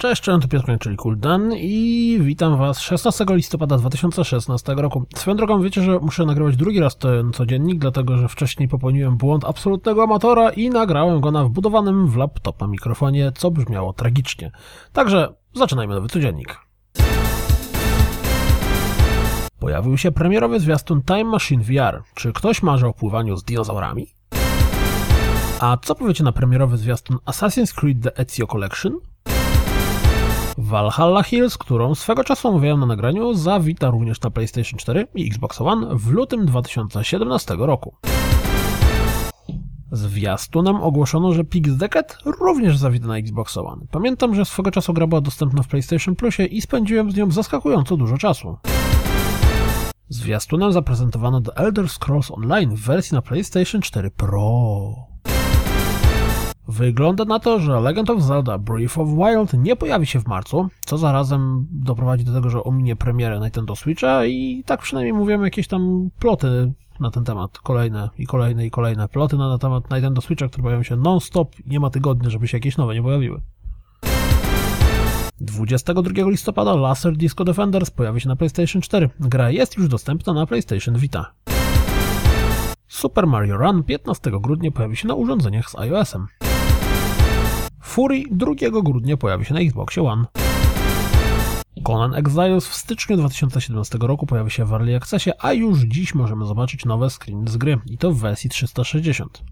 Cześć, cześć, to Piotr, czyli Kuldan i witam Was 16 listopada 2016 roku. Swoją drogą wiecie, że muszę nagrywać drugi raz ten codziennik, dlatego że wcześniej popełniłem błąd absolutnego amatora i nagrałem go na wbudowanym w laptopa mikrofonie, co brzmiało tragicznie. Także zaczynajmy nowy codziennik. Pojawił się premierowy zwiastun Time Machine VR. Czy ktoś marzy o pływaniu z dinozaurami? A co powiecie na premierowy zwiastun Assassin's Creed The Ezio Collection? Valhalla Hills, którą swego czasu omawiałem na nagraniu, zawita również na PlayStation 4 i Xbox One w lutym 2017 roku. Zwiastunem ogłoszono, że Pix Decade również zawita na Xbox One. Pamiętam, że swego czasu gra była dostępna w PlayStation Plusie i spędziłem z nią zaskakująco dużo czasu. Zwiastunem zaprezentowano The Elder Scrolls Online w wersji na PlayStation 4 Pro. Wygląda na to, że Legend of Zelda Breath of Wild nie pojawi się w marcu, co zarazem doprowadzi do tego, że ominie premierę Nintendo Switcha i tak przynajmniej mówią jakieś tam ploty na ten temat. Kolejne i kolejne i kolejne ploty na temat Nintendo Switcha, które pojawią się non-stop nie ma tygodnia, żeby się jakieś nowe nie pojawiły. 22 listopada Laser Disco Defenders pojawi się na PlayStation 4. Gra jest już dostępna na PlayStation Vita. Super Mario Run 15 grudnia pojawi się na urządzeniach z iOS-em. Fury 2 grudnia pojawi się na Xboxie One. Conan Exiles w styczniu 2017 roku pojawi się w Early Accessie, a już dziś możemy zobaczyć nowe screeny z gry i to w wersji 360.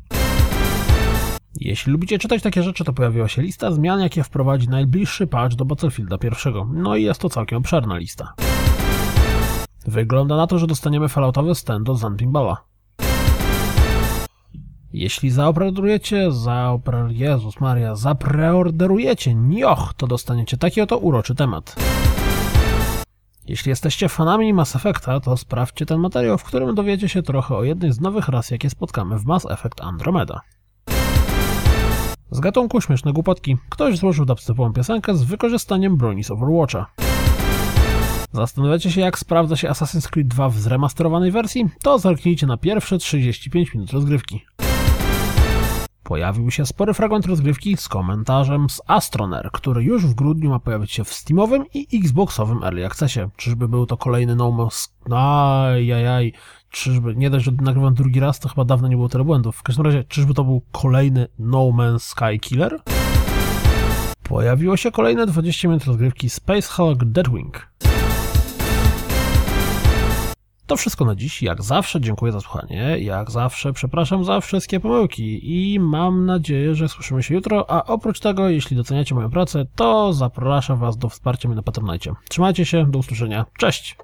Jeśli lubicie czytać takie rzeczy, to pojawiła się lista zmian, jakie wprowadzi najbliższy patch do Battlefielda pierwszego. No i jest to całkiem obszerna lista. Wygląda na to, że dostaniemy falloutowy stand do Zanpimbala. Jeśli zaoperujecie, zaoper... Jezus Maria, zapreorderujecie nioch, to dostaniecie taki oto uroczy temat. Jeśli jesteście fanami Mass Effecta, to sprawdźcie ten materiał, w którym dowiecie się trochę o jednej z nowych ras, jakie spotkamy w Mass Effect Andromeda. Z gatunku śmieszne głupotki, ktoś złożył dubstepową piosenkę z wykorzystaniem broni z Overwatcha. Zastanawiacie się, jak sprawdza się Assassin's Creed 2 w zremasterowanej wersji? To zerknijcie na pierwsze 35 minut rozgrywki. Pojawił się spory fragment rozgrywki z komentarzem z Astroner, który już w grudniu ma pojawić się w Steamowym i Xboxowym Early Accessie. Czyżby był to kolejny No Man's... Ajajaj. Czyżby... Nie dość, że nagrywam drugi raz, to chyba dawno nie było tyle błędów. W każdym razie, czyżby to był kolejny No Man's Sky Killer? Pojawiło się kolejne 20 minut rozgrywki Space Hulk Deadwing. To wszystko na dziś. Jak zawsze dziękuję za słuchanie. Jak zawsze przepraszam za wszystkie pomyłki i mam nadzieję, że słyszymy się jutro. A oprócz tego, jeśli doceniacie moją pracę, to zapraszam Was do wsparcia mnie na Patronite. Trzymajcie się, do usłyszenia. Cześć!